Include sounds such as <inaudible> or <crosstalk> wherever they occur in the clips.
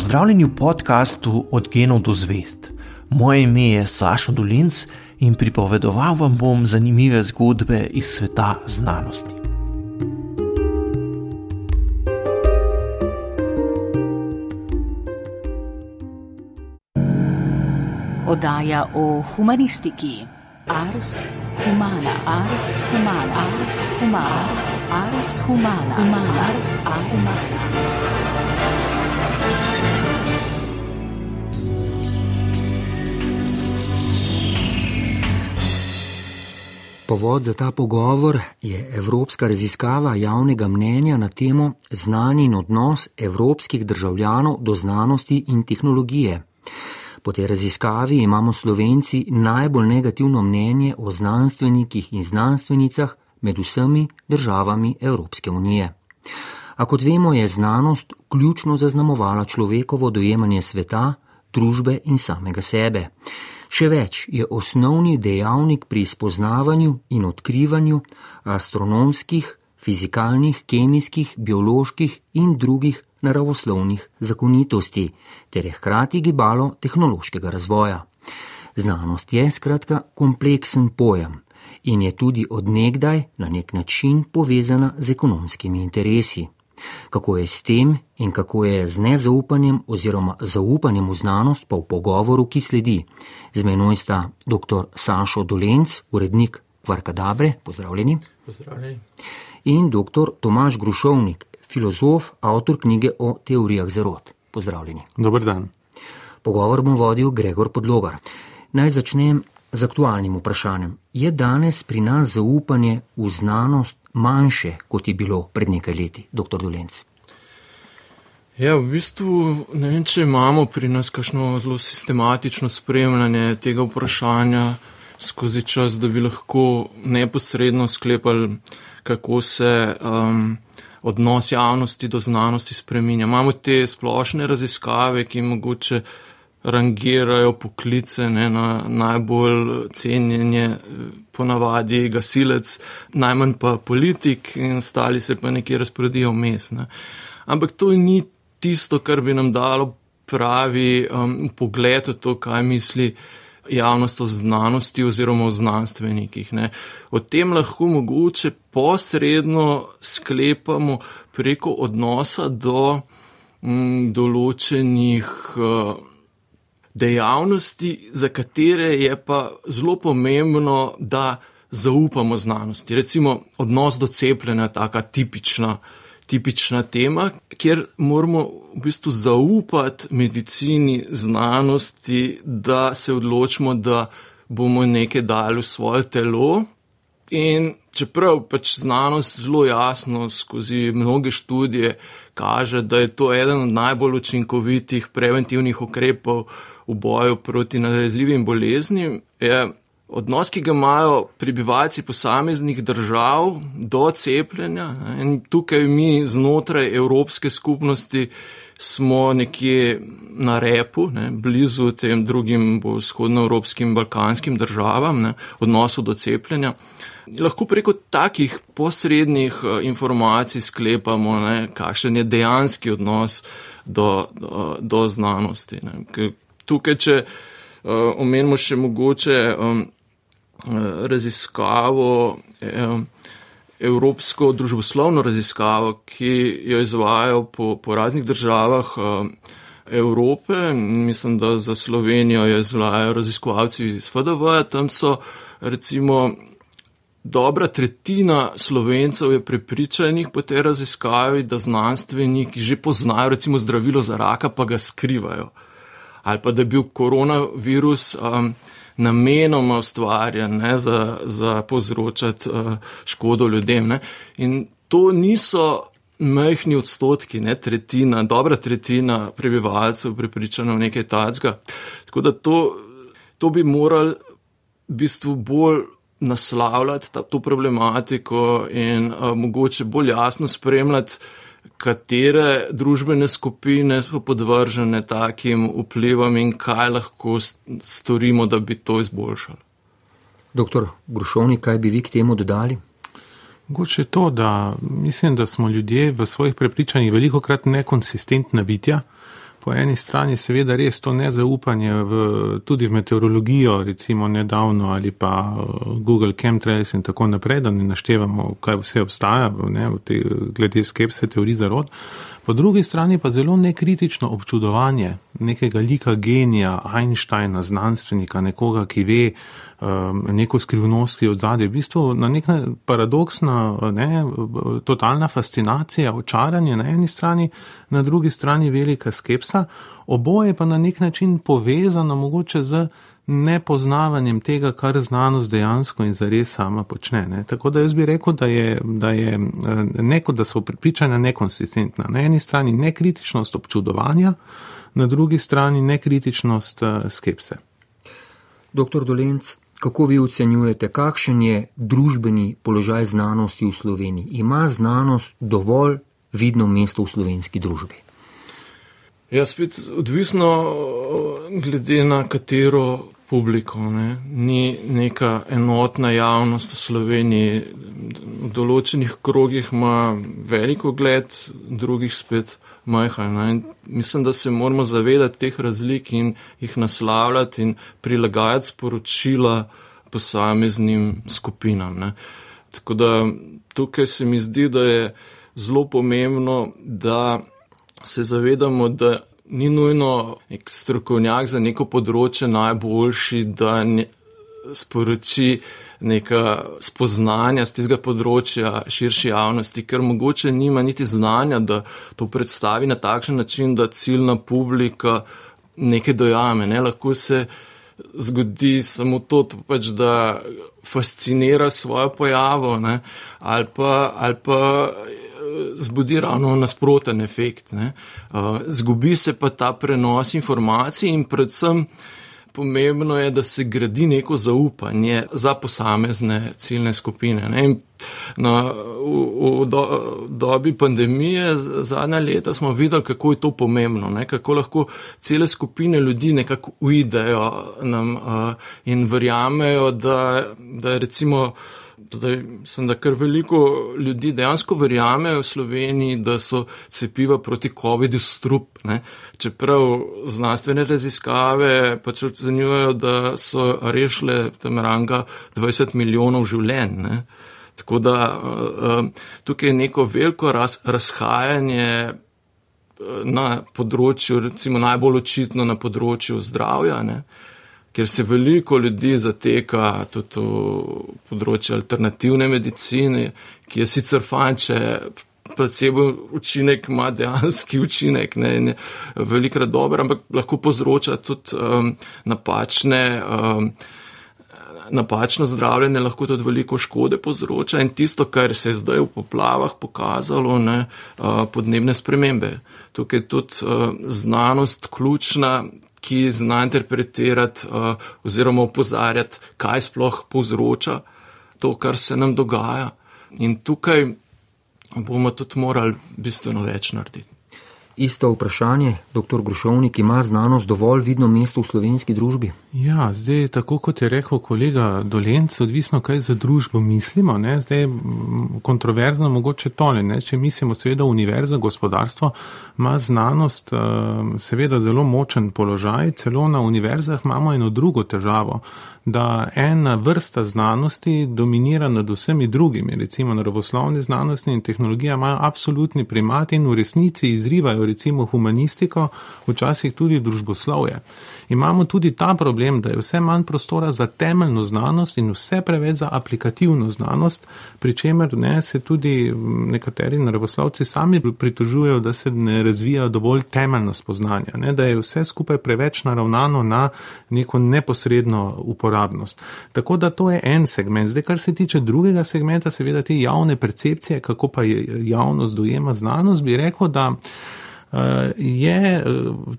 Pozdravljeni v podkastu Od genov do zvest. Moje ime je Sašo Dolinc in pripovedoval vam bom zanimive zgodbe iz sveta znanosti. Oddaja o humanistiki. Ars humana, ars humana, ars humana, ars humana, humana, ars humana. Povod za ta pogovor je evropska raziskava javnega mnenja na temo znanje in odnos evropskih državljanov do znanosti in tehnologije. Po tej raziskavi imamo slovenci najbolj negativno mnenje o znanstvenikih in znanstvenicah med vsemi državami Evropske unije. A kot vemo, je znanost ključno zaznamovala človekovo dojemanje sveta, družbe in samega sebe. Še več je osnovni dejavnik pri spoznavanju in odkrivanju astronomskih, fizikalnih, kemijskih, bioloških in drugih naravoslovnih zakonitosti, ter je hkrati gibalo tehnološkega razvoja. Znanost je skratka kompleksen pojem in je tudi odnegdaj na nek način povezana z ekonomskimi interesi. Kako je s tem in kako je z nezaupanjem oziroma zaupanjem v znanost pa v pogovoru, ki sledi. Z menoj sta dr. Sašo Dolenc, urednik Kvarkadabre, pozdravljeni. Pozdravljeni. In dr. Tomaš Grušovnik, filozof, avtor knjige o teorijah zarod. Pozdravljeni. Dobar dan. Pogovor bom vodil Gregor Podlogar. Naj začnem z aktualnim vprašanjem. Je danes pri nas zaupanje v znanost manjše, kot je bilo pred nekaj leti, dr. Dolenc? Ja, v bistvu ne vem, če imamo pri nas kakšno zelo sistematično spremljanje tega vprašanja skozi čas, da bi lahko neposredno sklepali, kako se um, odnos javnosti do znanosti spreminja. Imamo te splošne raziskave, ki mogoče rangirajo poklice ne, na najbolj cenjenje, ponavadi gasilec, najmanj pa politik in ostali se pa nekje razporedijo vmes. Ne. Ampak to ni tisto, kar bi nam dalo pravi um, pogled v to, kaj misli javnost o znanosti oziroma o znanstvenikih. Ne. O tem lahko mogoče posredno sklepamo preko odnosa do m, mm, določenih uh, dejavnosti, za katere je pa zelo pomembno, da zaupamo znanosti. Recimo odnos do cepljenja je taka tipična, tipična tema, kjer moramo v bistvu zaupati medicini, znanosti, da se odločimo, da bomo nekaj dali v svoje telo. In čeprav pač znanost zelo jasno skozi mnoge študije kaže, da je to eden od najbolj učinkovitih preventivnih ukrepov v boju proti nalezljivim boleznim, je odnos, ki ga imajo prebivalci posameznih držav do cepljenja. In tukaj mi znotraj Evropske skupnosti smo nekje na repu, ne, blizu tem drugim vzhodnoevropskim, balkanskim državam, ne, odnosu do cepljenja. Lahko preko takih posrednih eh, informacij sklepamo, ne, kakšen je dejanski odnos do, do, do znanosti. Ne tukaj, če uh, omenimo še mogoče um, raziskavo, um, evropsko družboslovno raziskavo, ki jo izvajajo po, po raznih državah um, Evrope. Mislim, da za Slovenijo jo izvajajo raziskovalci iz FDV. Tam so recimo. Dobra tretjina slovencev je prepričanih po tej raziskavi, da znanstveniki že poznajo recimo zdravilo za raka, pa ga skrivajo ali pa da je bil koronavirus um, namenoma ustvarjen ne, za, za povzročati uh, škodo ljudem. Ne. In to niso majhni odstotki, ne tretjina, dobra tretjina prebivalcev prepričana v nekaj tacga. Tako da to, to bi morali v bistvu bolj naslavljati ta, to problematiko in uh, mogoče bolj jasno spremljati katere družbene skupine so podvržene takim vplivom in kaj lahko storimo, da bi to izboljšali. Doktor Grušovnik, kaj bi vi k temu dodali? Mogoče to, da mislim, da smo ljudje v svojih prepričanjih veliko krat nekonsistentna bitja, po eni strani seveda res to nezaupanje v, tudi v meteorologijo, recimo nedavno ali pa Google Chemtrails in tako naprej, da ne naštevamo, kaj vse obstaja ne, te, glede skepse teorij zarod. Po drugi strani pa zelo nekritično občudovanje nekega lika genija, Einsteina, znanstvenika, nekoga, ki ve neko skrivnost, ki je v zadnji. V bistvu na nek paradoksna, ne, totalna fascinacija, očaranje na eni strani, na drugi strani velika skepsa, oboje pa na nek način povezano mogoče z nepoznavanjem tega, kar znanost dejansko in zares sama počne. Ne. Tako da jaz bi rekel, da, je, da, je eh, neko, da so pripričanja nekonsistentna. Na eni strani nekritičnost občudovanja, na drugi strani nekritičnost eh, skepse. Doktor Dolenc, kako vi ocenjujete, kakšen je družbeni položaj znanosti v Sloveniji? Ima znanost dovolj vidno mesto v slovenski družbi? Ja, spet odvisno glede na katero publiko. Ne. Ni neka enotna javnost v Sloveniji. V določenih krogih ima veliko gled, drugih spet majhen. Mislim, da se moramo zavedati teh razlik in jih naslavljati in prilagajati sporočila posameznim skupinam. Ne. Tako da tukaj se mi zdi, da je zelo pomembno, da se zavedamo, da ni nujno nek strokovnjak za neko področje najboljši, da ne sporoči neka spoznanja z tega področja širši javnosti, ker mogoče nima niti znanja, da to predstavi na takšen način, da ciljna publika nekaj dojame. Ne? Lahko se zgodi samo to, pač, da fascinira svojo pojavo ali pa, ali pa zbudi ravno nasproten efekt. Ne. Zgubi se pa ta prenos informacij in predvsem pomembno je, da se gradi neko zaupanje za posamezne ciljne skupine. Na, v, v do, dobi pandemije zadnja leta smo videli, kako je to pomembno, ne? kako lahko cele skupine ljudi nekako uidejo nam uh, in verjamejo, da, da recimo zdaj sem, da kar veliko ljudi dejansko verjamejo v Sloveniji, da so cepiva proti COVID-u strup. Ne? Čeprav znanstvene raziskave pač ocenjujejo, da so rešile tam ranga 20 milijonov življenj. Ne? Tako da uh, tukaj je neko veliko raz, razhajanje uh, na področju, recimo najbolj očitno na področju zdravja. Ne? Ker se veliko ljudi zateka tudi v področje alternativne medicine, ki je sicer fajn, če placebo učinek ima dejanski <laughs> učinek, ne, ne velikrat dober, ampak lahko povzroča tudi um, napačne. Um, Napačno zdravljenje lahko tudi veliko škode povzroča in tisto, kar se je zdaj v poplavah pokazalo, ne, podnebne spremembe. Tukaj je tudi znanost ključna, ki zna interpretirati uh, oziroma upozarjati, kaj sploh povzroča to, kar se nam dogaja. In tukaj bomo tudi morali bistveno več narediti. Isto vprašanje, dr. Grušovnik, ima znanost dovolj vidno mesto v slovenski družbi? Ja, zdaj, tako kot je rekel kolega Dolenc, odvisno, kaj za družbo mislimo. Ne? Zdaj, kontroverzno mogoče tole, ne? če mislimo seveda univerza, gospodarstvo, ima znanost seveda zelo močen položaj, celo na univerzah imamo eno drugo težavo da ena vrsta znanosti dominira nad vsemi drugimi, recimo naravoslovne znanosti in tehnologija imajo absolutni primat in v resnici izrivajo recimo humanistiko, včasih tudi družboslovje. Imamo tudi ta problem, da je vse manj prostora za temeljno znanost in vse preveč za aplikativno znanost, pri čemer ne, se tudi nekateri naravoslovci sami pritožujejo, da se ne razvija dovolj temeljno spoznanja, ne, da je vse skupaj preveč naravnano na neko neposredno uporabo uporabnost. Tako da to je en segment. Zdaj, kar se tiče drugega segmenta, seveda te javne percepcije, kako pa javnost dojema znanost, bi rekel, da je eh,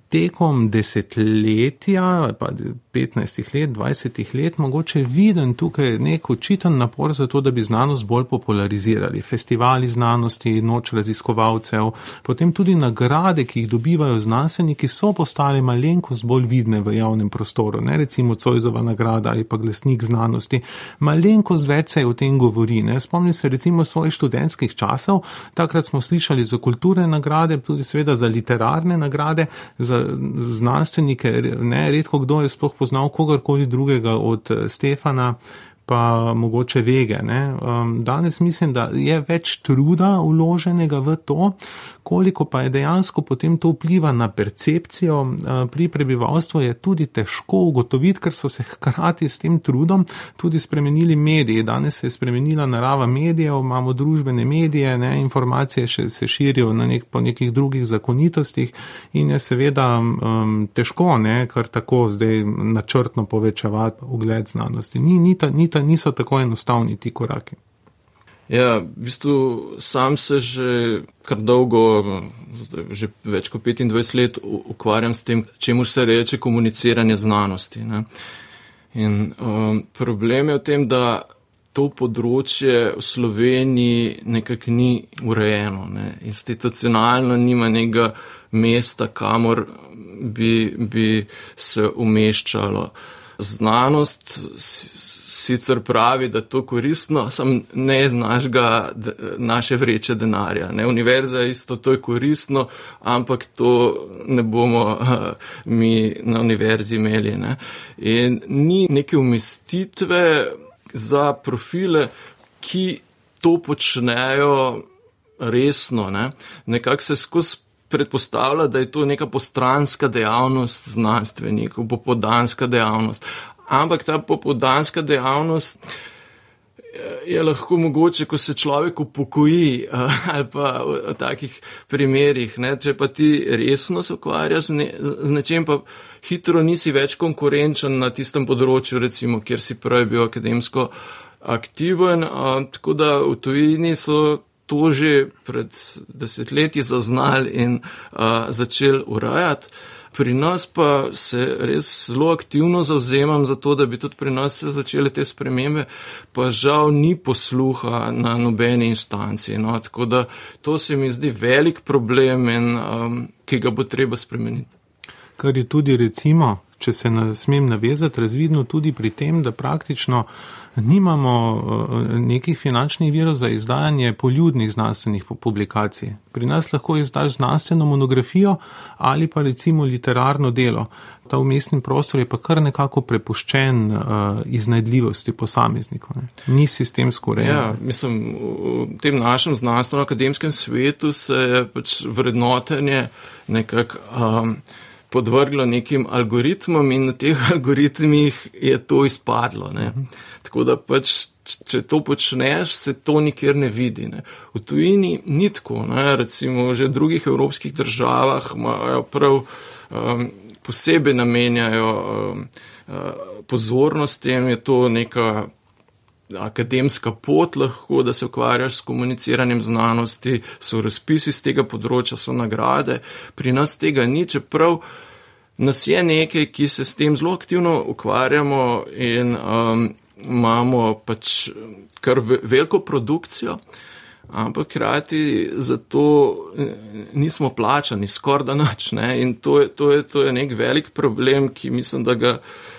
tekom desetletja, pa 15 let, 20 let, mogoče viden tukaj nek očiten napor za to, da bi znanost bolj popularizirali. Festivali znanosti, noč raziskovalcev, potem tudi nagrade, ki jih dobivajo znanstveniki, so postale malenkost bolj vidne v javnem prostoru. Ne recimo Cojzova nagrada ali pa glasnik znanosti. Malenkost več se o tem govori. Ne? Spomnim se recimo svojih študentskih časov, takrat smo slišali za kulturne nagrade, tudi seveda za literarne nagrade, za znanstvenike, ne, redko kdo je sploh poznal kogarkoli drugega od Stefana pa mogoče vege. Um, danes mislim, da je več truda uloženega v to, koliko pa je dejansko potem to vpliva na percepcijo uh, pri prebivalstvu, je tudi težko ugotoviti, ker so se hkrati s tem trudom tudi spremenili mediji. Danes se je spremenila narava medijev, imamo družbene medije, ne? informacije še se širijo na nek, po nekih drugih zakonitostih in je seveda um, težko, ne? kar tako zdaj načrtno povečevati ugled znanosti. Ni, ni ta, ni ta niso tako enostavni ti koraki. Ja, v bistvu sam se že kar dolgo, že več kot 25 let ukvarjam s tem, čemu se reče komuniciranje znanosti. Ne. In um, problem je v tem, da to področje v Sloveniji nekako ni urejeno, ne. institucionalno nima nekega mesta, kamor bi, bi se umeščalo. Znanost sicer pravi, da je to koristno, sam ne znaš ga naše vreče denarja. Ne? Univerza je isto, to je koristno, ampak to ne bomo <laughs> mi na univerzi imeli. Ne? In ni neke umestitve za profile, ki to počnejo resno. Ne? Nekako se skozi predpostavlja, da je to neka postranska dejavnost znanstvenikov, popodanska dejavnost ampak ta popodanska dejavnost eh, je lahko mogoče, ko se človek upokoji eh, ali pa v takih primerih. Ne? Če pa ti resno se ukvarjaš z, ne, z nečem, pa hitro nisi več konkurenčen na tistem področju, recimo, kjer si prej bil akademsko aktiven. Eh, tako da v tujini so to že pred desetletji zaznali in a, začeli urajati. Pri nas pa se res zelo aktivno zauzemam za to, da bi tudi pri nas začele te spremembe, pa žal ni posluha na nobeni instanci. No? Tako da to se mi zdi velik problem, in, um, ki ga bo treba spremeniti. Kar je tudi recimo, če se na, smem navezati, razvidno tudi pri tem, da praktično nimamo eh, nekih finančnih virov za izdajanje poljudnih znanstvenih publikacij. Pri nas lahko izdaš znanstveno monografijo ali pa recimo literarno delo. Ta umestni prostor je pa kar nekako prepuščen uh, iznajdljivosti posameznikov. Ne. Ni sistemsko urejen. Ja, mislim, v tem našem znanstveno-akademskem svetu se je pač vrednotenje nekako. Um, podvrglo nekim algoritmom in na teh <laughs> algoritmih je to izpadlo. Ne. Tako da pač, če to počneš, se to nikjer ne vidi. Ne. V tujini ni tako, ne. recimo že v drugih evropskih državah imajo prav um, posebej namenjajo um, uh, pozornost tem, je to neka akademska pot lahko, da se ukvarjaš s komuniciranjem znanosti, so razpisi z tega področja, so nagrade. Pri nas tega ni, čeprav nas je nekaj, ki se s tem zelo aktivno ukvarjamo in um, imamo pač kar veliko produkcijo, ampak krati za to eh, nismo plačani, skoraj da nič. In to je, to, je, to je nek velik problem, ki mislim, da ga uh,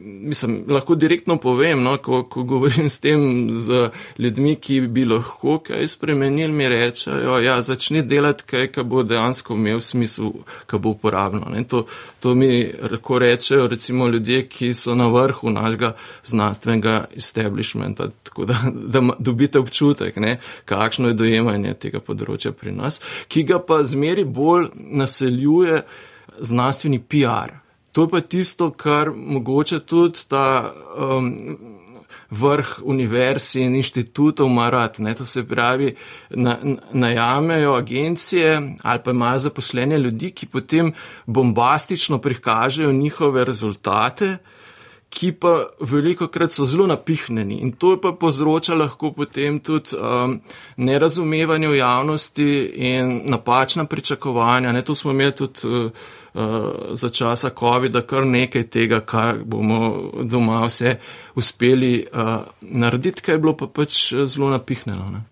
mislim, lahko direktno povem, no, ko, ko govorim s tem z ljudmi, ki bi lahko kaj spremenili, mi rečejo, ja, začni delati kaj, kar bo dejansko imel smisel, kar bo uporabno. To, to mi lahko rečejo recimo ljudje, ki so na vrhu našega znanstvenega establishmenta, tako da, da dobite občutek, ne, kakšno je dojemanje tega področja pri nas, ki ga pa zmeri bolj naseljuje znanstveni PR. To je pa tisto, kar mogoče tudi ta um, vrh univerz in inštitutov marat. Ne? To se pravi, na, najamejo agencije ali pa imajo zaposlene ljudi, ki potem bombastično prikažejo njihove rezultate, ki pa veliko krat so zelo napihnjeni. In to je pa povzroča lahko potem tudi um, nerazumevanje v javnosti in napačna pričakovanja. Ne? To smo imeli tudi. Uh, za časa COVID-a kar nekaj tega, kar bomo doma vse uspeli uh, narediti, kaj je bilo pa pač eh, zelo napihnjeno. Ne?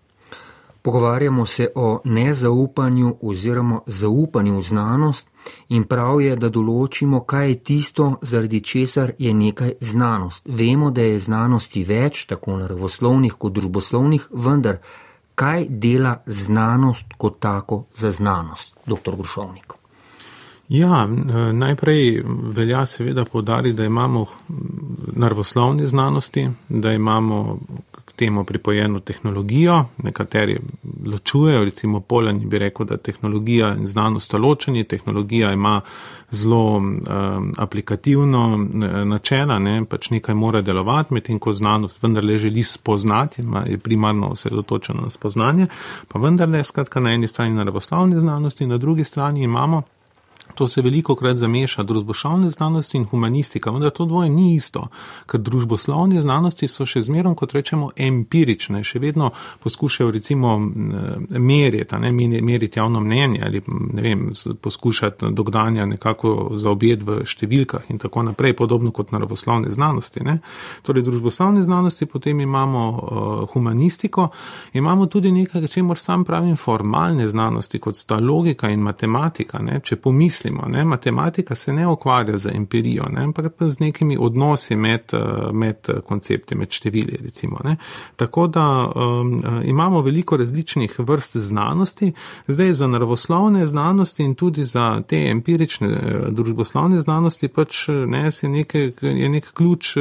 Pogovarjamo se o nezaupanju oziroma zaupanju v znanost in prav je, da določimo, kaj je tisto, zaradi česar je nekaj znanost. Vemo, da je znanosti več, tako naravoslovnih kot družboslovnih, vendar kaj dela znanost kot tako za znanost, dr. Grušovnik. Ja, najprej velja seveda povdariti, da imamo naravoslovne znanosti, da imamo temu pripojeno tehnologijo, nekateri ločujejo, recimo Poljan bi rekel, da tehnologija in znanost sta ločeni, tehnologija ima zelo um, aplikativno načela, ne, pač nekaj mora delovati, medtem ko znanost vendarle želi spoznati, ima, je primarno osredotočeno na spoznanje, pa vendarle, skratka, na eni strani naravoslovne znanosti, na drugi strani imamo To se veliko krat zameša, družboslovne znanosti in humanistika, vendar to dvoje ni isto, ker družboslovne znanosti so še zmerom, kot rečemo, empirične, še vedno poskušajo recimo meriti, ne, meriti javno mnenje ali ne vem, poskušati dogdanja nekako zaobjeti v številkah in tako naprej, podobno kot naravoslovne znanosti. Ne. Torej, družboslovne znanosti, potem imamo uh, humanistiko, imamo tudi nekaj, čemu sam pravim, formalne znanosti, kot sta logika in matematika. Ne. Če pomislim, mislimo. Ne? Matematika se ne ukvarja z empirijo, ne? ampak pa z nekimi odnosi med, eh, med koncepti, med števili. Recimo, Tako da um, imamo veliko različnih vrst znanosti, zdaj za naravoslovne znanosti in tudi za te empirične eh, družboslovne znanosti pač ne, je, nekaj, je nek ključ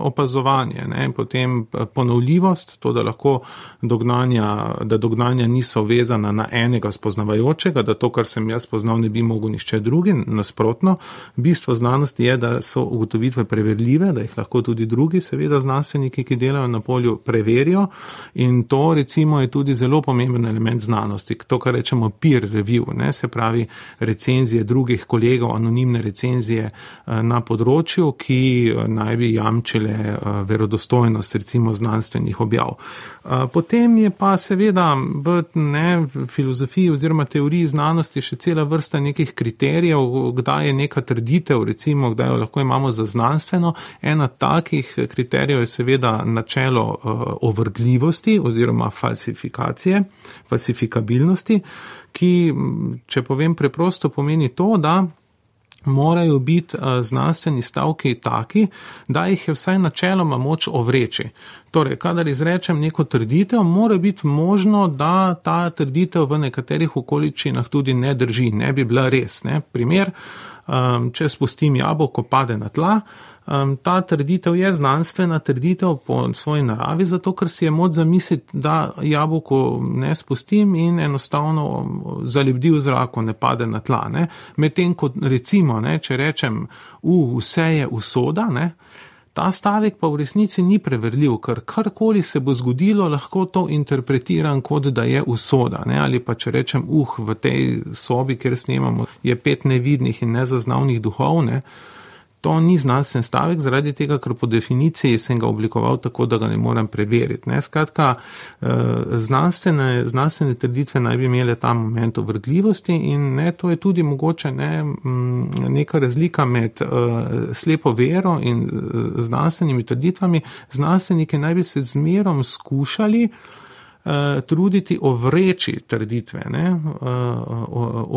opazovanja, ne? potem ponovljivost, to, da lahko dognanja, da dognanja niso vezana na enega spoznavajočega, da to, kar sem jaz spoznal, ne bi mogel nišče še drugi, nasprotno. Bistvo znanosti je, da so ugotovitve preverljive, da jih lahko tudi drugi, seveda znanstveniki, ki delajo na polju, preverijo. In to recimo je tudi zelo pomemben element znanosti, to, kar rečemo peer review, ne? se pravi recenzije drugih kolegov, anonimne recenzije eh, na področju, ki eh, naj bi jamčile eh, verodostojnost recimo znanstvenih objav. Potem je pa seveda v ne, filozofiji oziroma teoriji znanosti še cela vrsta nekih kriterijev, kriterijev, kdaj je neka trditev, recimo, kdaj jo lahko imamo za znanstveno. Ena takih kriterijev je seveda načelo uh, ovrdljivosti oziroma falsifikacije, falsifikabilnosti, ki, če povem preprosto, pomeni to, da morajo biti uh, znanstveni stavki taki, da jih je vsaj načeloma moč ovreči. Torej, kadar izrečem neko trditev, mora biti možno, da ta trditev v nekaterih okoličinah tudi ne drži, ne bi bila res. Ne? Primer, um, če spustim jabolko, pade na tla. Um, ta trditev je znanstvena trditev po svoji naravi, zato ker si je moč zamisliti, da jabolko ne spustim in enostavno zalebdi v zraku, ne pade na tla. Medtem, ko recimo, ne, če rečem, uh, vse je usoda, ne, Ta stavek pa v resnici ni preverljiv, ker karkoli se bo zgodilo, lahko to interpretiram kot da je usoda. Ne? Ali pa če rečem, uh, v tej sobi, kjer snemamo, je pet nevidnih in nezaznavnih duhov. Ne? To ni znanstven stavek, zaradi tega, ker po definiciji sem ga oblikoval tako, da ga ne morem preveriti. Ne? Skratka, eh, znanstvene, znanstvene trditve naj bi imele ta moment vrgljivosti in ne, to je tudi mogoče ne, mm, neka razlika med uh, slepo vero in uh, znanstvenimi trditvami. Znanstveniki naj bi se zmerom skušali uh, truditi ovreči trditve, ne, uh,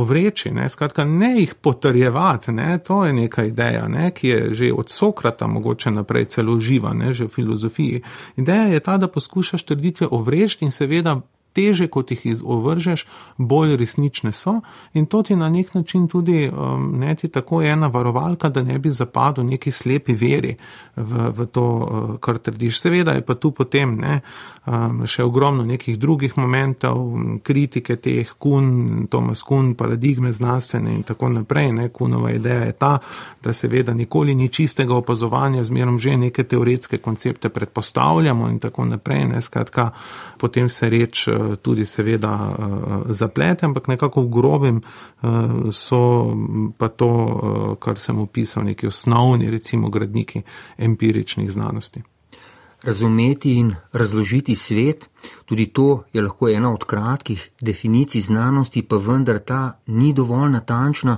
ovreči, ne, skratka, ne jih potrjevati, ne, to je neka ideja, ne, ki je že od Sokrata mogoče naprej celo živa, ne, že v filozofiji. Ideja je ta, da poskušaš trditve ovreči in seveda teže, kot jih izovržeš, bolj resnične so. In to ti na nek način tudi um, ne ti tako ena varovalka, da ne bi zapadel neki slepi veri v, v to, uh, kar trdiš. Seveda je pa tu potem ne, um, še ogromno nekih drugih momentov, kritike teh kun, Tomas Kun, paradigme znanstvene in tako naprej. Ne. Kunova ideja je ta, da seveda nikoli ni čistega opazovanja, zmerom že neke teoretske koncepte predpostavljamo in tako naprej. Ne. Skratka, potem se reč tudi seveda eh, zaplete, ampak nekako v grobem eh, so pa to, eh, kar sem opisal, neki osnovni, recimo, gradniki empiričnih znanosti. Razumeti in razložiti svet, tudi to je lahko ena od kratkih definicij znanosti, pa vendar ta ni dovolj natančna.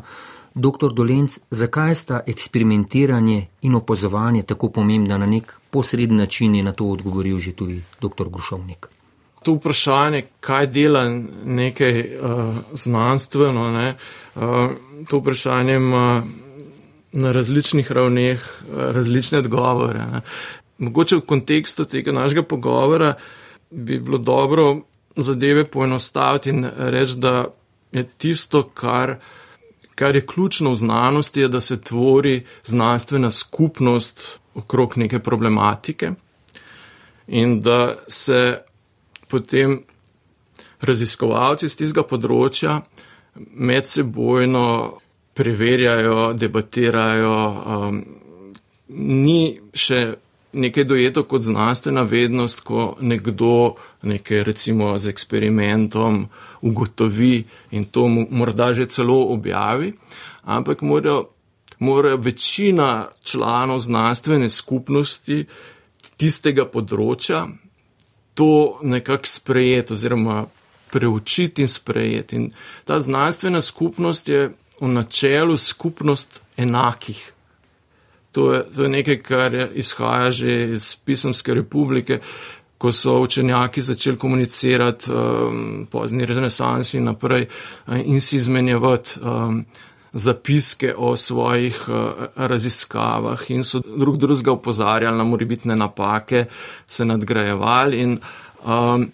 Doktor Dolenc, zakaj sta eksperimentiranje in opazovanje tako pomembna na nek posreden način, je na to odgovoril že tudi doktor Grušovnik to vprašanje, kaj dela nekaj uh, znanstveno, ne, uh, to vprašanje ima na različnih ravneh uh, različne odgovore. Ne. Mogoče v kontekstu tega našega pogovora bi bilo dobro zadeve poenostaviti in reči, da je tisto, kar, kar je ključno v znanosti, je, da se tvori znanstvena skupnost okrog neke problematike in da se potem raziskovalci z tistega področja medsebojno preverjajo, debatirajo. Um, ni še nekaj dojeto kot znanstvena vednost, ko nekdo nekaj recimo z eksperimentom ugotovi in to morda že celo objavi, ampak morajo, morajo večina članov znanstvene skupnosti tistega področja to nekako sprejeti oziroma preučiti in sprejeti. In ta znanstvena skupnost je v načelu skupnost enakih To je, to je nekaj, kar izhaja že iz Pisemske republike, ko so učenjaki začeli komunicirati um, pozni renesansi in naprej uh, in si izmenjevati um, zapiske o svojih uh, raziskavah in so drug drugega upozarjali na morebitne napake, se nadgrajevali in um,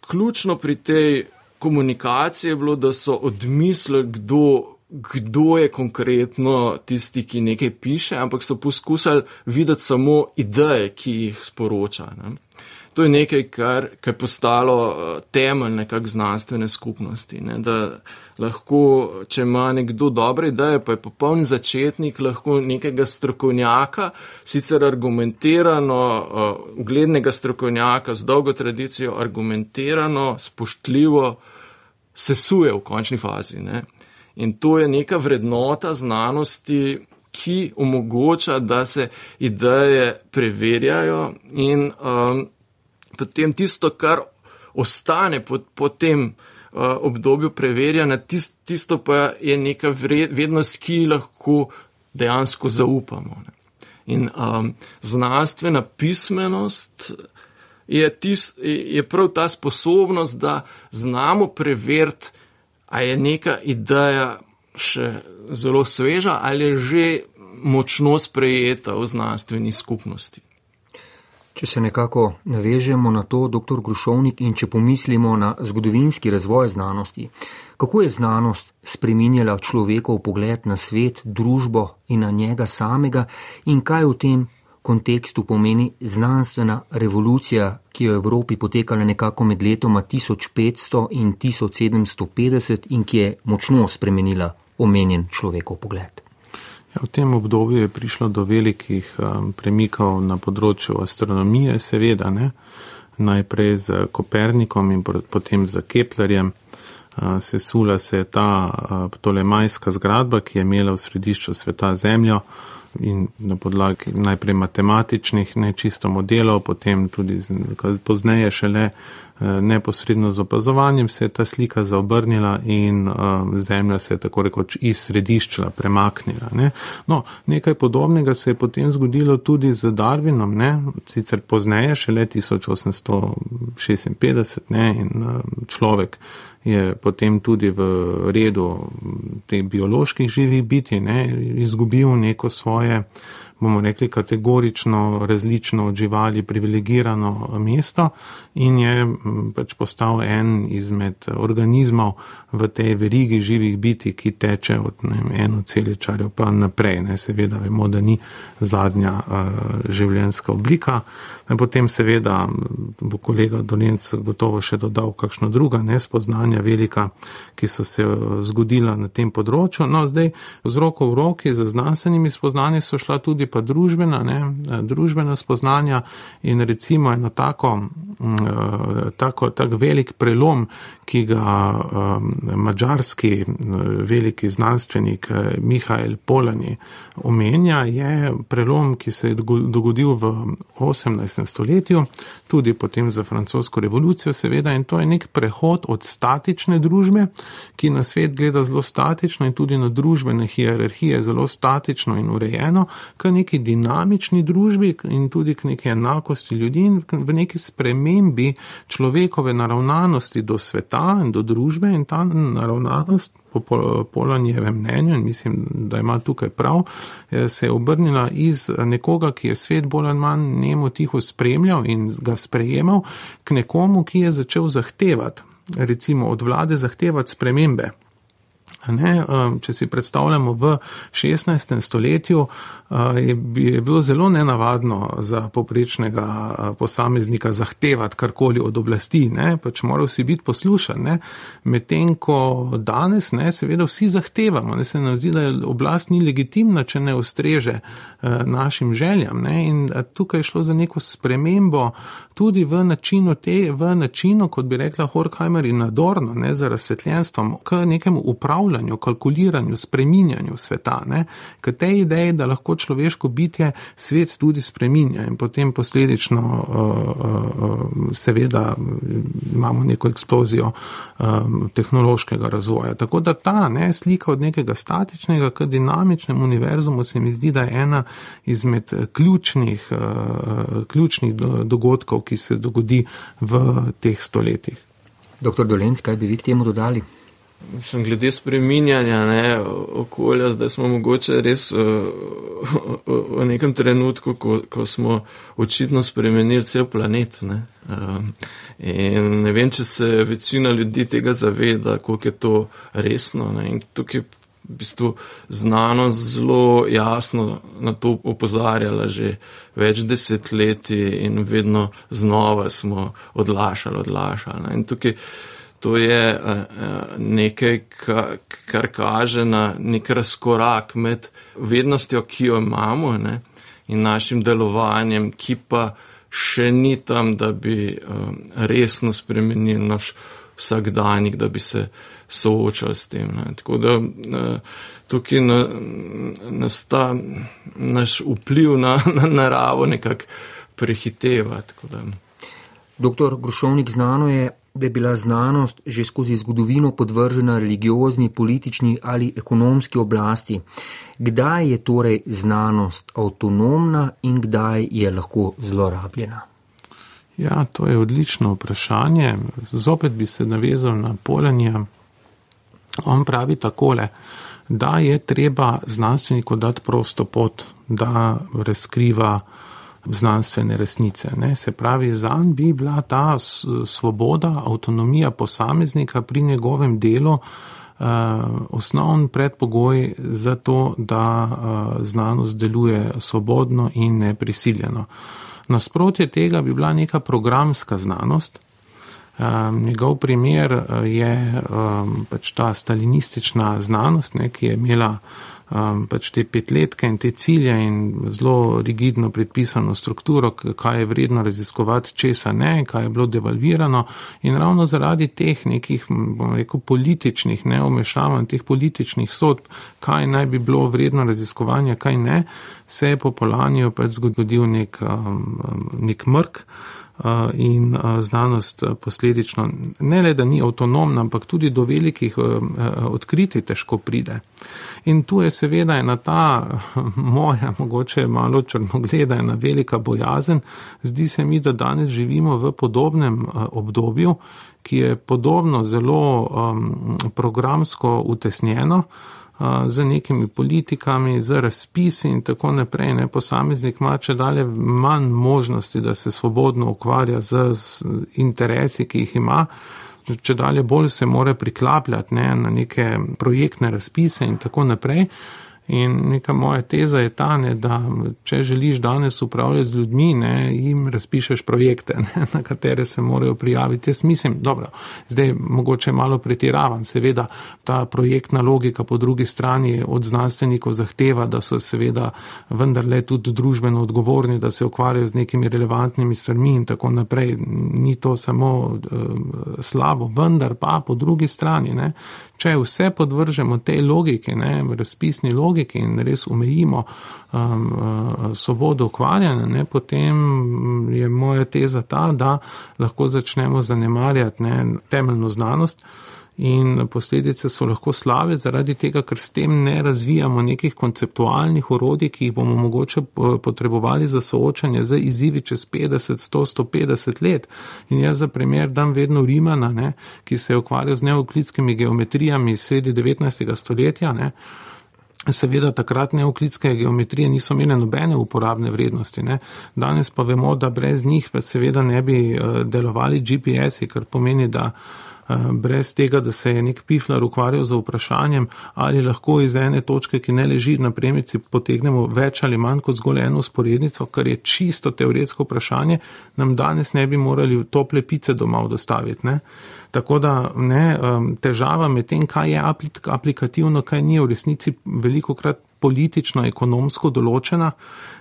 ključno pri tej komunikaciji je bilo, da so odmislili, kdo kdo je konkretno tisti, ki nekaj piše, ampak so poskusili videti samo ideje, ki jih sporoča. Ne. To je nekaj, kar, kar je postalo eh, temelj nekak znanstvene skupnosti. Ne, da lahko, če ima nekdo dobre ideje, pa je popolni začetnik, lahko nekega strokovnjaka, sicer argumentirano, uh, uglednega strokovnjaka z dolgo tradicijo, argumentirano, spoštljivo, sesuje v končni fazi. Ne. In to je neka vrednota znanosti, ki omogoča, da se ideje preverjajo in um, potem tisto, kar ostane po, po tem obdobju preverjanja, tist, tisto pa je neka vrednost, ki lahko dejansko zaupamo. Ne. In um, znanstvena pismenost je, tist, je prav ta sposobnost, da znamo preveriti, a je neka ideja še zelo sveža ali je že močno sprejeta v znanstveni skupnosti. Če se nekako navežemo na to, dr. Grušovnik, in če pomislimo na zgodovinski razvoj znanosti, kako je znanost spreminjala človekov pogled na svet, družbo in na njega samega in kaj v tem kontekstu pomeni znanstvena revolucija, ki je v Evropi potekala nekako med letoma 1500 in 1750 in ki je močno spremenila omenjen človekov pogled. Ja, v tem obdobju je prišlo do velikih um, premikov na področju astronomije, seveda, ne? najprej z Kopernikom in potem z Keplerjem. Uh, sesula se je ta uh, tolemajska zgradba, ki je imela v središču sveta Zemljo in na podlagi najprej matematičnih, ne čisto modelov, potem tudi pozneje šele Eh, neposredno z opazovanjem se je ta slika zaobrnila in uh, zemlja se je tako rekoč iz središča premaknila. Ne. No, nekaj podobnega se je potem zgodilo tudi z Darwinom, ne. sicer pozneje, šele 1856 ne, in uh, človek je potem tudi v redu teh bioloških živih biti ne, izgubil neko svoje bomo rekli, kategorično različno od živali privilegirano mesto in je pač postal en izmed organizmov v tej verigi živih biti, ki teče od eno celičarjo pa naprej. Ne, seveda vemo, da ni zadnja uh, življenjska oblika. In potem seveda bo kolega Dolenc gotovo še dodal kakšno druga nespoznanja velika, ki so se zgodila na tem področju. No, zdaj z roko v roki za znanstvenimi spoznanji so šla tudi pa družbena, ne, družbena spoznanja in recimo eno tako, mm, tako, tak velik prelom, ki ga um, mađarski veliki znanstvenik Mihajl Polani omenja, je prelom, ki se je dogodil v 18. stoletju, tudi potem za francosko revolucijo seveda in to je nek prehod od statične družbe, ki na svet gleda zelo statično in tudi na družbene hierarhije zelo statično in urejeno, k neki dinamični družbi in tudi k neki enakosti ljudi in v neki spremembi človekove naravnanosti do sveta in do družbe in ta naravnanost po Polanjevem mnenju in mislim, da ima tukaj prav, eh, se je obrnila iz nekoga, ki je svet bolj ali manj njemu tiho spremljal in ga sprejemal, k nekomu, ki je začel zahtevati, recimo od vlade zahtevati spremembe. Ne, um, če si predstavljamo v 16. stoletju, uh, je bilo zelo nenavadno za poprečnega uh, posameznika zahtevati karkoli od oblasti, ne, pač moral si biti poslušan. Medtem ko danes, ne, seveda vsi zahtevamo, ne, se nam zdi, da oblast ni legitimna, če ne ustreže uh, našim željam. Ne, in tukaj je šlo za neko spremembo tudi v načinu, te, v načinu kot bi rekla Horkheimer in Nadorno, ne, za razsvetljenstvom, k nekemu upravljanju upravljanju, kalkuliranju, spreminjanju sveta, ne, k tej ideji, da lahko človeško bitje svet tudi spreminja in potem posledično uh, uh, seveda imamo neko eksplozijo um, tehnološkega razvoja. Tako da ta ne, slika od nekega statičnega k dinamičnemu univerzumu se mi zdi, da je ena izmed ključnih, uh, ključnih dogodkov, ki se dogodi v teh stoletjih. Doktor Dolenc, kaj bi vi k temu dodali? Mislim, glede spreminjanja ne, okolja, zdaj smo mogoče res v, v, nekem trenutku, ko, ko smo očitno spremenili cel planet. Ne. Um, in ne vem, če se večina ljudi tega zaveda, koliko je to resno. Ne. In tukaj v bistvu znanost zelo jasno na to opozarjala že več desetletij in vedno znova smo odlašali, odlašali. Ne. In tukaj to je eh, eh, nekaj, kar kaže na nek razkorak med vednostjo, ki jo imamo ne, in našim delovanjem, ki pa še ni tam, da bi eh, resno spremenili naš vsakdanjik, da bi se soočali s tem. Ne. Tako da tukaj nas ta naš vpliv na, na naravo nekako prehiteva. Doktor Grušovnik, znano je, da je bila znanost že skozi zgodovino podvržena religiozni, politični ali ekonomski oblasti. Kdaj je torej znanost avtonomna in kdaj je lahko zlorabljena? Ja, to je odlično vprašanje. Zopet bi se navezal na polanje. On pravi takole, da je treba znanstveniku dati prosto pot, da razkriva znanstvene resnice. Ne. Se pravi, za njim bi bila ta svoboda, avtonomija posameznika pri njegovem delu uh, osnovni predpogoj za to, da uh, znanost deluje svobodno in neprisiljeno. Nasprotje tega bi bila neka programska znanost. Um, njegov primer je um, pač ta stalinistična znanost, ne, ki je imela um, pač te petletke in te cilje in zelo rigidno predpisano strukturo, kaj je vredno raziskovati, česa ne, kaj je bilo devalvirano. In ravno zaradi teh nekih, bom rekel, političnih neomešavanj, teh političnih sodb, kaj naj bi bilo vredno raziskovanja, kaj ne, se je po Polanju pač zgodil nek, um, nek mrk in znanost posledično ne le, da ni avtonomna, ampak tudi do velikih odkritij težko pride. In tu je seveda ena ta moja, mogoče malo črnogleda, ena velika bojazen. Zdi se mi, da danes živimo v podobnem obdobju, ki je podobno zelo programsko utesnjeno z nekimi politikami, z razpisi in tako naprej. Ne, posameznik ima če dalje manj možnosti, da se svobodno ukvarja z, z interesi, ki jih ima. Če dalje bolj se more priklapljati ne, na neke projektne razpise in tako naprej. In neka moja teza je ta, ne, da če želiš danes upravljati z ljudmi, ne, jim razpišeš projekte, ne, <laughs> na katere se morajo prijaviti. Jaz mislim, dobro, zdaj mogoče malo pretiravam. Seveda ta projektna logika po drugi strani od znanstvenikov zahteva, da so seveda vendarle tudi družbeno odgovorni, da se ukvarjajo z nekimi relevantnimi stvarmi in tako naprej. Ni to samo uh, slabo, vendar pa po drugi strani, ne, če vse podvržemo tej logiki, ne, razpisni logiki, in res omejimo um, uh, svobodo ukvarjanja, ne, potem je moja teza ta, da lahko začnemo zanemarjati ne, temeljno znanost in posledice so lahko slave zaradi tega, ker s tem ne razvijamo nekih konceptualnih urodij, ki jih bomo mogoče potrebovali za soočanje z izzivi čez 50, 100, 150 let. In jaz za primer dam vedno Rimana, ne, ki se je ukvarjal z neoklitskimi geometrijami sredi 19. stoletja. Ne. Seveda takrat neoklitske geometrije niso imele nobene uporabne vrednosti. Ne. Danes pa vemo, da brez njih pa seveda ne bi eh, delovali GPS-i, kar pomeni, da Eh, brez tega, da se je nek piflar ukvarjal z vprašanjem, ali lahko iz ene točke, ki ne leži na premici, potegnemo več ali manj kot zgolj eno sporednico, kar je čisto teoretsko vprašanje, nam danes ne bi morali tople pice doma dostaviti. Ne? Tako da ne, težava med tem, kaj je aplikativno, kaj ni v resnici veliko krat politično, ekonomsko določena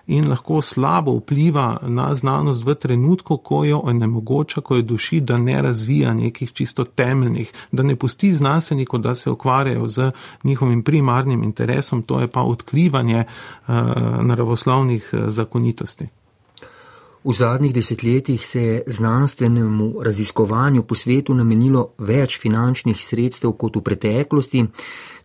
in lahko slabo vpliva na znanost v trenutku, ko jo onemogoča, ko jo duši, da ne razvija nekih čisto temeljnih, da ne pusti znanstvenikov, da se ukvarjajo z njihovim primarnim interesom, to je pa odkrivanje uh, naravoslovnih uh, zakonitosti. V zadnjih desetletjih se je znanstvenemu raziskovanju po svetu namenilo več finančnih sredstev kot v preteklosti.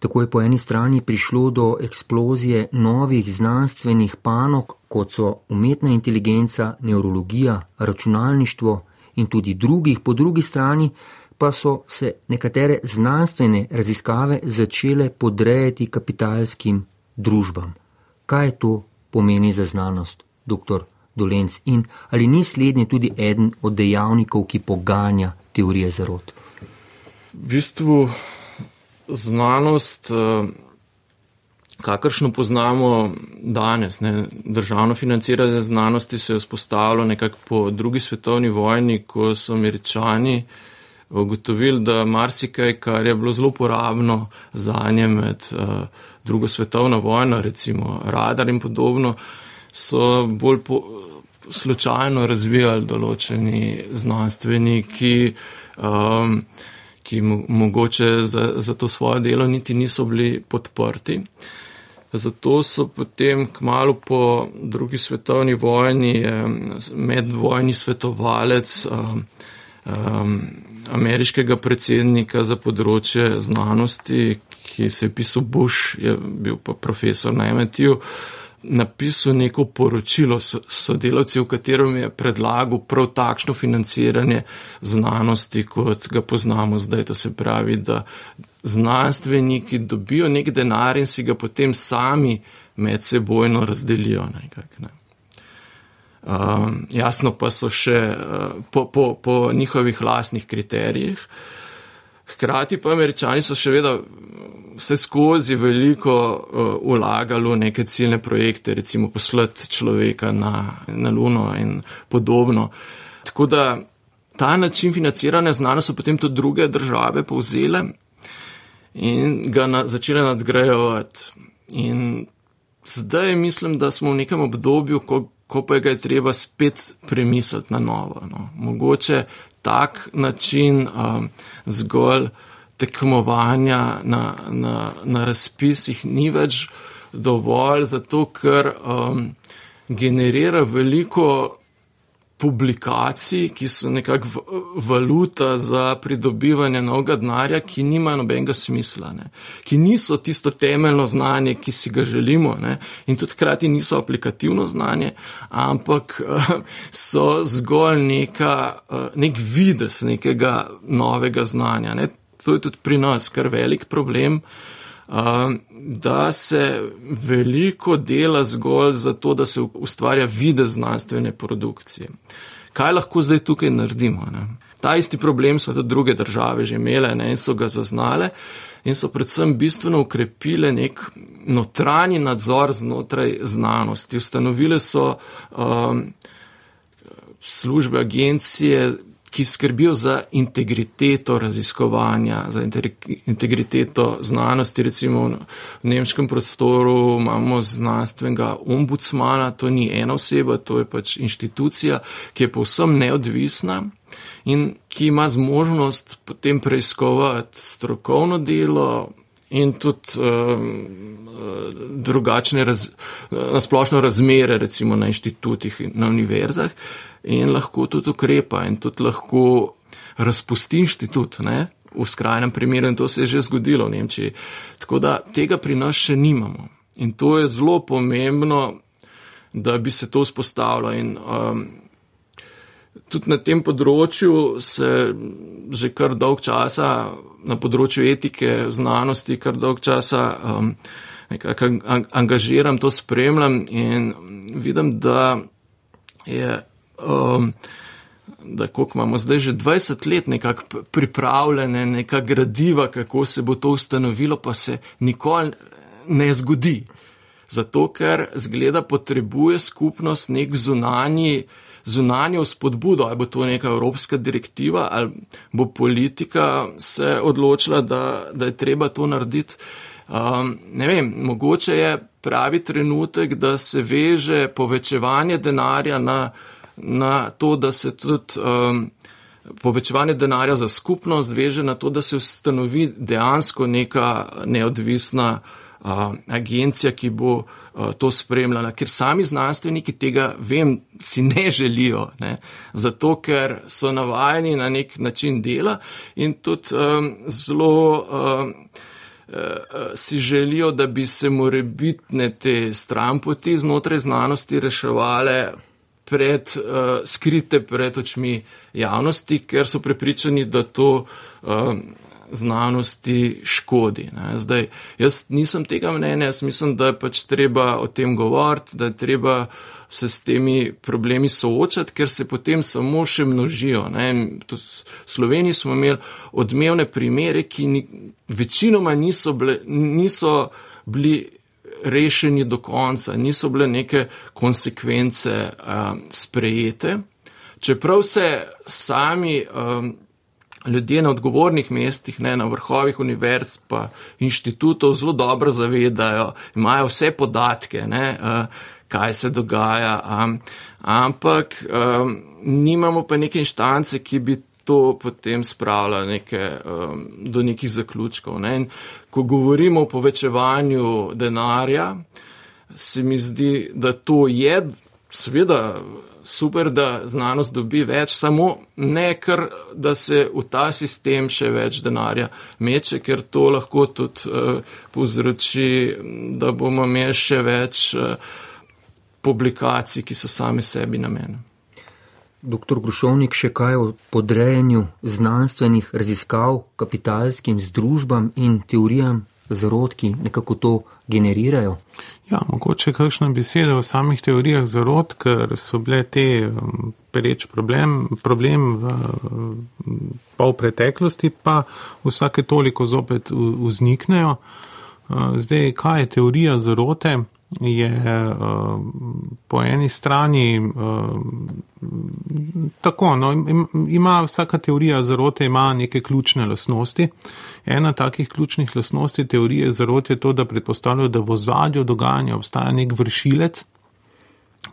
Tako je po eni strani prišlo do eksplozije novih znanstvenih panog, kot so umetna inteligenca, neurologija, računalništvo in tudi drugih, po drugi strani pa so se nekatere znanstvene raziskave začele podrejati kapitalskim družbam. Kaj to pomeni za znanost, doktor Dolenc, in ali ni slednji tudi eden od dejavnikov, ki poganja teorije zarot? V bistvu znanost, eh, kakršno poznamo danes, ne, državno financiranje znanosti se je vzpostavilo nekako po drugi svetovni vojni, ko so američani ugotovili, da marsikaj, kar je bilo zelo uporabno za nje med uh, drugo svetovno vojno, recimo radar in podobno, so bolj po, slučajno razvijali določeni znanstveniki. Um, ki mogoče za, za to svoje delo niti niso bili podprti. Zato so potem kmalo po drugi svetovni vojni medvojni svetovalec um, um, ameriškega predsednika za področje znanosti, ki se je pisal Bush, je bil pa profesor na MIT-ju, napisal neko poročilo sodelavci, v katerem je predlagal prav takšno financiranje znanosti, kot ga poznamo zdaj. To se pravi, da znanstveniki dobijo nek denar in si ga potem sami med sebojno razdelijo. Nekak, ne. um, jasno pa so še uh, po, po, po njihovih lasnih kriterijih. Hkrati pa američani so še vedno vse skozi veliko uh, vlagali v neke ciljne projekte, recimo poslati človeka na, na Luno in podobno. Tako da ta način financiranja znanosti so potem tudi druge države povzele in ga na, začele nadgrajevati. In zdaj mislim, da smo v nekem obdobju, ko, ko pa ga je treba spet premisliti na novo. No. Mogoče tak način um, zgolj tekmovanja na, na, na razpisih ni več dovolj, zato ker um, generira veliko publikacij, ki so nekako valuta za pridobivanje novega denarja, ki nimajo nobenega smisla, ne? ki niso tisto temeljno znanje, ki si ga želimo ne? in tudi hkrati niso aplikativno znanje, ampak uh, <laughs> so zgolj neka, uh, nek vides nekega novega znanja. Ne? to je tudi pri nas kar velik problem, da se veliko dela zgolj za to, da se ustvarja vide znanstvene produkcije. Kaj lahko zdaj tukaj naredimo? Ne? Ta isti problem so tudi druge države že imele ne? in so ga zaznale in so predvsem bistveno ukrepile nek notranji nadzor znotraj znanosti. Ustanovile so um, službe, agencije, ki skrbijo za integriteto raziskovanja, za integriteto znanosti. Recimo v nemškem prostoru imamo znanstvenega ombudsmana, to ni ena oseba, to je pač inštitucija, ki je povsem neodvisna in ki ima zmožnost potem preiskovati strokovno delo. In tudi um, drugačne, raz, nasplošno razmere, recimo na inštitutih in na univerzah, uh, in lahko tudi ukrepa in tudi lahko razpusti inštitut. Ne? v skrajnem primeru in to se je že zgodilo v Nemčiji. Tako da tega pri nas še nimamo. In to je zelo pomembno, da bi se to vzpostavilo. In, um, tudi na tem področju se že kar dolg časa, na področju etike, znanosti, kar dolg časa um, nekako angažiram, to spremljam in vidim, da je. Um, da koliko imamo zdaj že 20 let nekako pripravljene, neka gradiva, kako se bo to ustanovilo, pa se nikoli ne zgodi. Zato, ker zgleda potrebuje skupnost nek zunanji, zunanjo spodbudo, ali bo to neka evropska direktiva, ali bo politika se odločila, da, da je treba to narediti. Um, ne vem, mogoče je pravi trenutek, da se veže povečevanje denarja na na to, da se tudi um, povečevanje denarja za skupnost veže na to, da se ustanovi dejansko neka neodvisna uh, agencija, ki bo uh, to spremljala, ker sami znanstveniki tega, vem, si ne želijo, ne? zato ker so navajeni na nek način dela in tudi um, zelo. Um, si želijo, da bi se morebitne te stranpoti znotraj znanosti reševale pred, uh, skrite pred očmi javnosti, ker so prepričani, da to uh, znanosti škodi. Ne. Zdaj, jaz nisem tega mnenja, jaz mislim, da je pač treba o tem govoriti, da je treba se s temi problemi soočati, ker se potem samo še množijo. V Sloveniji smo imeli odmevne primere, ki ni, večinoma niso, ble, niso bili rešeni do konca, niso bile neke konsekvence um, sprejete. Čeprav se sami um, ljudje na odgovornih mestih, ne na vrhovih univerz pa inštitutov zelo dobro zavedajo, imajo vse podatke, ne, uh, kaj se dogaja, um, ampak um, nimamo pa neke inštance, ki bi to potem spravlja neke, um, do nekih zaključkov. Ne? Ko govorimo o povečevanju denarja, se mi zdi, da to je seveda super, da znanost dobi več, samo ne kar, da se v ta sistem še več denarja meče, ker to lahko tudi uh, povzroči, da bomo imeli še več uh, publikacij, ki so sami sebi namenjeni. Doktor Grušovnik, še kaj o podrejanju znanstvenih raziskav kapitalskim združbam in teorijam zarod, ki nekako to generirajo? Ja, mogoče kakšna beseda o samih teorijah zarod, ker so bile te um, pereč problem, problem v, pa v preteklosti, pa vsake toliko zopet vzniknejo. Uh, zdaj, kaj je teorija zarote? Je uh, po eni strani uh, tako, no, ima vsaka teorija zarote ima neke ključne lasnosti. Ena takih ključnih lasnosti teorije zarote je to, da predpostavljajo, da v zadju dogajanja obstaja nek vršilec,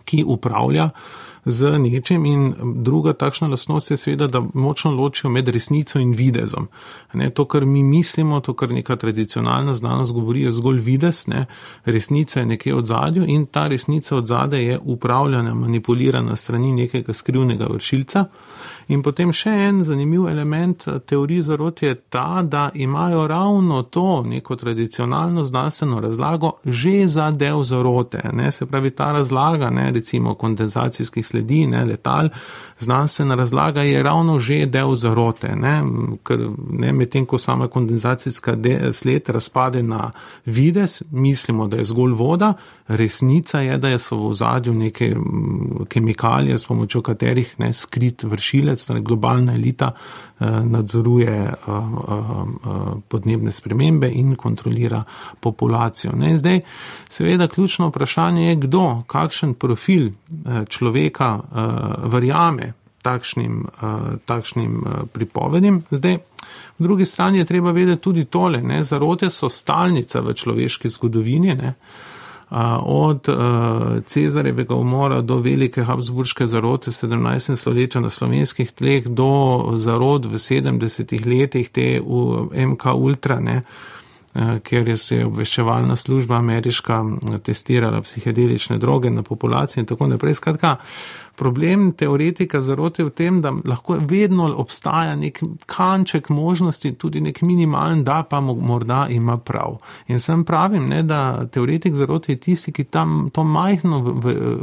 ki upravlja uh, z nečem in druga takšna lasnost je seveda, da močno ločijo med resnico in videzom. Ne, to, kar mi mislimo, to, kar neka tradicionalna znanost govori, je zgolj vides, ne, resnica je nekje od zadju in ta resnica od zade je upravljana, manipulirana strani nekega skrivnega vršilca. In potem še en zanimiv element eh, teorije zarot je ta, da imajo ravno to neko tradicionalno znanstveno razlago že za del zarote. Ne? Se pravi, ta razlaga, ne, recimo kondenzacijskih sledi, ne, letal, znanstvena razlaga je ravno že del zarote. Ne? Ker ne, medtem, ko sama kondenzacijska sled razpade na vides, mislimo, da je zgolj voda, resnica je, da so v zadju neke kemikalije, s pomočjo katerih ne skrit vršilec, torej globalna elita, nadzoruje eh, eh, podnebne spremembe in kontrolira populacijo. Ne, zdaj, seveda, ključno vprašanje je, kdo, kakšen profil človeka verjame takšnim, takšnim pripovedim. Zdaj, v drugi strani je treba vedeti tudi tole, ne, zarote so stalnica v človeški zgodovini. Ne, od Cezarevega umora do velike Habsburške zarote 17. stoletja na slovenskih tleh do zarod v 70. letih te MK Ultra, ne, kjer je se obveščevalna služba ameriška testirala psihedelične droge na populaciji in tako naprej. Skratka, problem teoretika zarote v tem, da lahko vedno obstaja nek kanček možnosti, tudi nek minimalen, da pa morda ima prav. In sem pravim, ne, da teoretik zarote je tisti, ki tam to majhno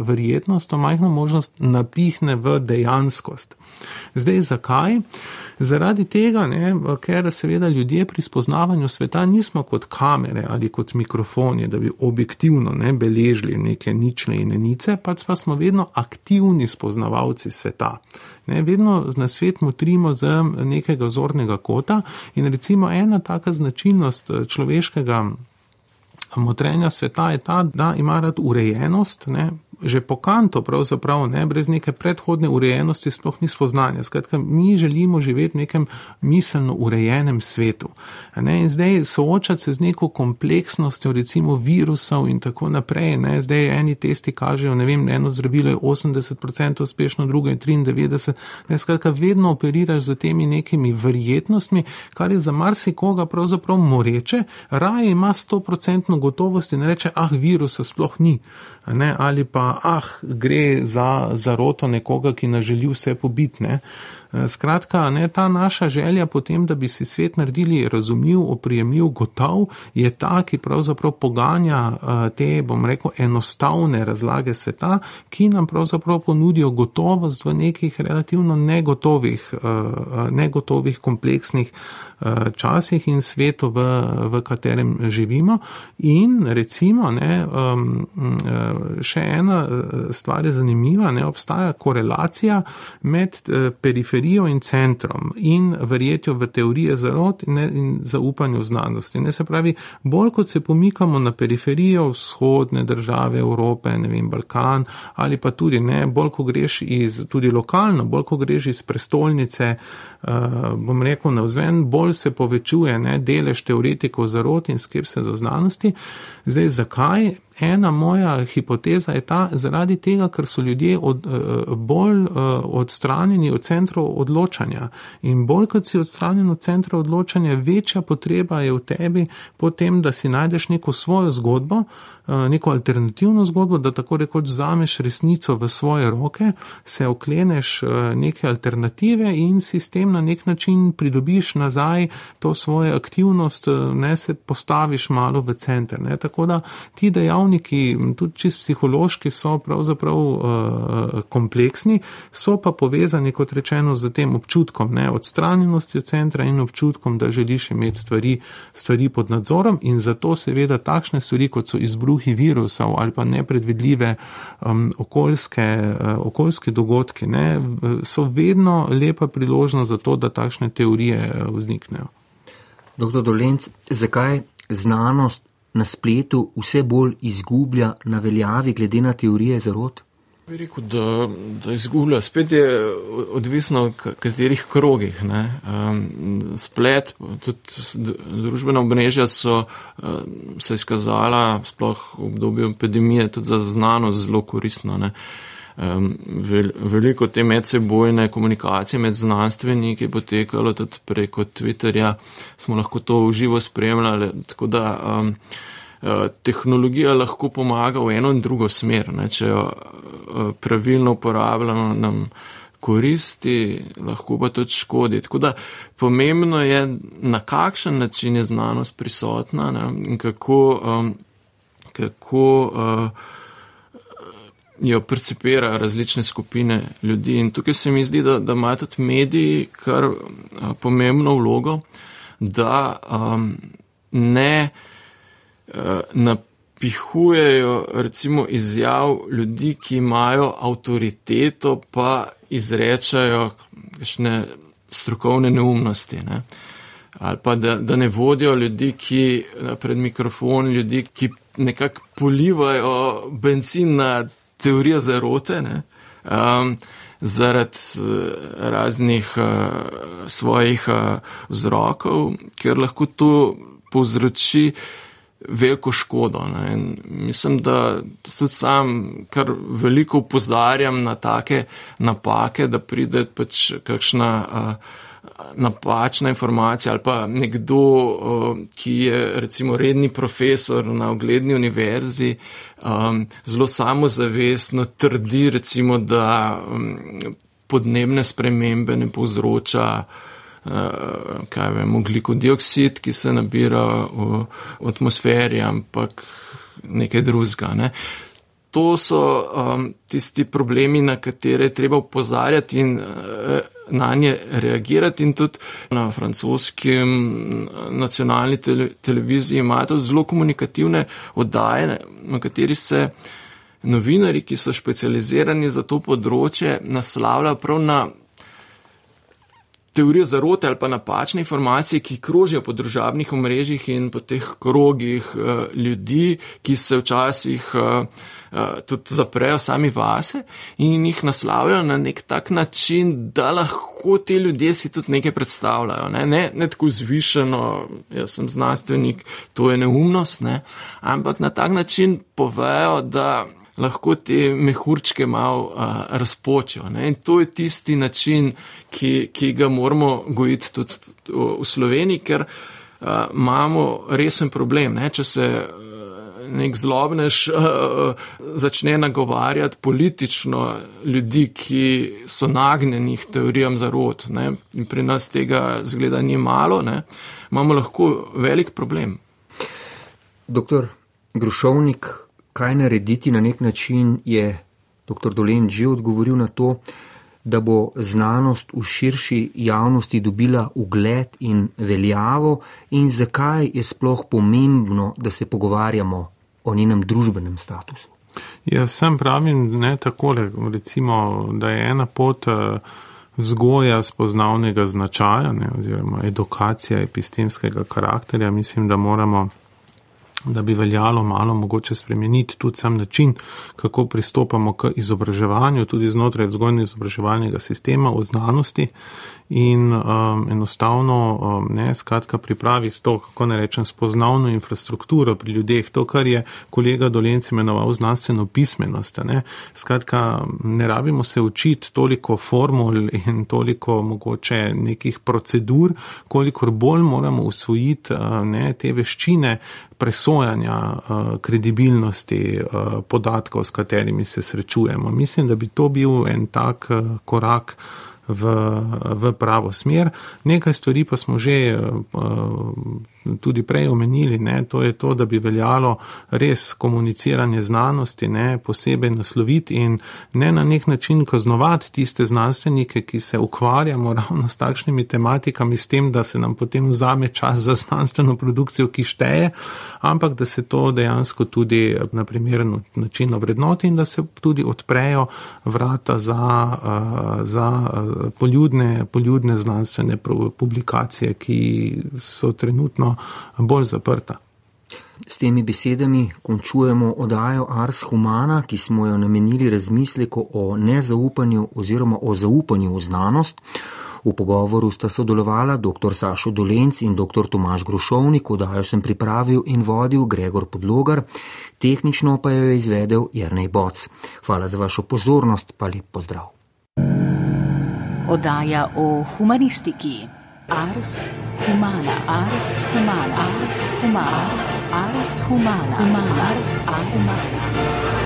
verjetnost, to majhno možnost napihne v dejanskost. Zdaj, zakaj? Zaradi tega, ne, ker seveda ljudje pri spoznavanju sveta nismo kot kamere ali kot mikrofoni, da bi objektivno ne beležili neke nične in enice, pač pa smo vedno aktivni spoznavalci sveta. Ne, vedno na svet motrimo z nekega zornega kota in recimo ena taka značilnost eh, človeškega motrenja sveta je ta, da ima rad urejenost, ne, že po kanto, pravzaprav ne, brez neke predhodne urejenosti, sploh ni spoznanja. Skratka, mi želimo živeti v nekem miselno urejenem svetu. Ne, in zdaj soočati se z neko kompleksnostjo, recimo virusov in tako naprej. Ne, zdaj eni testi kažejo, ne vem, eno zdravilo je 80% uspešno, drugo je 93%. Ne, skratka, vedno operiraš z temi nekimi verjetnostmi, kar je za marsikoga pravzaprav moreče, raje ima 100% gotovost in reče, ah, virusa sploh ni ne, ali pa ah, gre za zaroto nekoga, ki nas želi vse pobitne. Eh, skratka, ne, ta naša želja potem, da bi si svet naredili razumljiv, oprijemljiv, gotov, je ta, ki pravzaprav poganja eh, te, bom rekel, enostavne razlage sveta, ki nam pravzaprav ponudijo gotovost v nekih relativno negotovih, eh, negotovih kompleksnih časih in svetu, v, v katerem živimo. In recimo, ne, še ena stvar je zanimiva, ne obstaja korelacija med periferijo periferijo in centrom in verjetjo v teorije zarot in, in zaupanju v znanosti. Ne se pravi, bolj kot se pomikamo na periferijo vzhodne države Evrope, ne vem, Balkan ali pa tudi ne, bolj ko greš iz, tudi lokalno, bolj ko greš iz prestolnice, uh, bom rekel, na vzven, bolj se povečuje ne, delež teoretikov zarot in skrb se do znanosti. Zdaj, zakaj? Ena moja hipoteza je ta, zaradi tega, ker so ljudje od, eh, bolj eh, odstranjeni od centrov odločanja. In bolj kot si odstranjen od centra odločanja, večja potreba je v tebi potem, da si najdeš neko svojo zgodbo, eh, neko alternativno zgodbo, da tako rekoč zameš resnico v svoje roke, se okleneš neke alternative in si s tem na nek način pridobiš nazaj to svojo aktivnost, ne se postaviš malo v center. Ne. Tako da ti dejavniki dejavniki, tudi čist psihološki, so pravzaprav uh, kompleksni, so pa povezani, kot rečeno, z tem občutkom ne, odstranjenosti od centra in občutkom, da želiš imeti stvari, stvari pod nadzorom in zato seveda takšne stvari, kot so izbruhi virusov ali pa nepredvidljive um, okoljske, uh, okoljske dogodke, ne, so vedno lepa priložnost za to, da takšne teorije vzniknejo. Doktor Dolenc, zakaj znanost na spletu vse bolj izgublja na veljavi glede na teorije zarot? Bi rekel, da, da izgublja. Spet je odvisno, v katerih krogih. Um, splet, tudi družbena obnežja so um, se izkazala, sploh v obdobju epidemije, tudi za znanost zelo koristno. Ne? Vel, veliko te medsebojne komunikacije med znanstveniki je potekalo tudi preko Twitterja, smo lahko to v živo spremljali. Tako da um, tehnologija lahko pomaga v eno in drugo smer. Ne, če jo uh, pravilno uporabljamo, nam koristi, lahko pa tudi škodi. Tako da pomembno je, na kakšen način je znanost prisotna ne, in kako. Um, kako uh, jo percipirajo različne skupine ljudi. In tukaj se mi zdi, da, da imajo tudi mediji kar a, pomembno vlogo, da um, ne a, napihujejo recimo izjav ljudi, ki imajo avtoriteto, pa izrečajo kakšne strokovne neumnosti. Ne? Ali pa da, da ne vodijo ljudi, ki pred mikrofon, ljudi, ki nekako polivajo benzin na teorija zarote, ne, um, zaradi uh, raznih uh, svojih uh, vzrokov, ker lahko to povzroči veliko škodo. Mislim, da tudi sam kar veliko upozarjam na take napake, da pride pač kakšna. Uh, napačna informacija ali pa nekdo, ki je recimo redni profesor na ogledni univerzi, um, zelo samozavestno trdi recimo, da um, podnebne spremembe ne povzroča uh, kaj vem, ogliko dioksid, ki se nabira v, v atmosferi, ampak nekaj drugega. Ne. To so um, tisti problemi, na katere treba upozarjati in uh, na nje reagirati. In tudi na francoski nacionalni tele, televiziji imajo zelo komunikativne oddaje, na kateri se novinari, ki so specializirani za to področje, naslavljajo prav na teorije zarote ali pa napačne informacije, ki krožijo po družabnih omrežjih in po teh krogih uh, ljudi, ki se včasih uh, tudi zaprejo sami vase in jih naslavljajo na nek tak način, da lahko ti ljudje si tudi nekaj predstavljajo. Ne, ne, ne tako zvišeno, jaz sem znanstvenik, to je neumnost, ne, ampak na tak način povejo, da lahko te mehurčke malo uh, razpočijo. Ne? In to je tisti način, ki, ki ga moramo gojiti tudi v Sloveniji, ker uh, imamo resen problem. Ne? Če se nek zlobnež uh, začne nagovarjati politično ljudi, ki so nagnjeni teorijam zarod, ne? in pri nas tega zgleda ni malo, ne? imamo lahko velik problem. Doktor Grušovnik, kaj narediti na nek način, je dr. Dolen že odgovoril na to, da bo znanost v širši javnosti dobila ugled in veljavo in zakaj je sploh pomembno, da se pogovarjamo o njenem družbenem statusu. Jaz sem pravim ne takole, recimo, da je ena pot eh, vzgoja spoznavnega značaja ne, oziroma edukacija epistemskega karakterja. Mislim, da moramo da bi veljalo malo mogoče spremeniti tudi sam način, kako pristopamo k izobraževanju, tudi znotraj vzgojno-izobraževalnega sistema v znanosti in um, enostavno, um, ne, skratka, pripraviti to, kako ne rečem, spoznavno infrastrukturo pri ljudeh, to, kar je kolega Dolenci imenoval znanstveno pismenost. Ne. Skratka, ne rabimo se učiti toliko formul in toliko mogoče nekih procedur, kolikor bolj moramo usvojiti uh, ne, te veščine presojanja uh, kredibilnosti uh, podatkov, s katerimi se srečujemo. Mislim, da bi to bil en tak uh, korak v, v pravo smer. Nekaj stvari pa smo že uh, tudi prej omenili, ne, to je to, da bi veljalo res komuniciranje znanosti ne, posebej nasloviti in ne na nek način kaznovati tiste znanstvenike, ki se ukvarjamo ravno s takšnimi tematikami, s tem, da se nam potem vzame čas za znanstveno produkcijo, ki šteje, ampak da se to dejansko tudi na primeren način vrednoti in da se tudi odprejo vrata za, uh, za uh, poljudne, poljudne znanstvene publikacije, ki so trenutno bolj zaprta. S temi besedami končujemo oddajo Ars Humana, ki smo jo namenili razmisleku o nezaupanju oziroma o zaupanju v znanost. V pogovoru sta sodelovala dr. Sašo Dolenc in dr. Tomaš Grušovnik, oddajo sem pripravil in vodil Gregor Podlogar, tehnično pa jo je izvedel Jrnej Boc. Hvala za vašo pozornost, pa lep pozdrav. Oddaja o humanistiki. Ars humana, ars humana, ars humana, ars, ars humana, humana, ars, ars humana.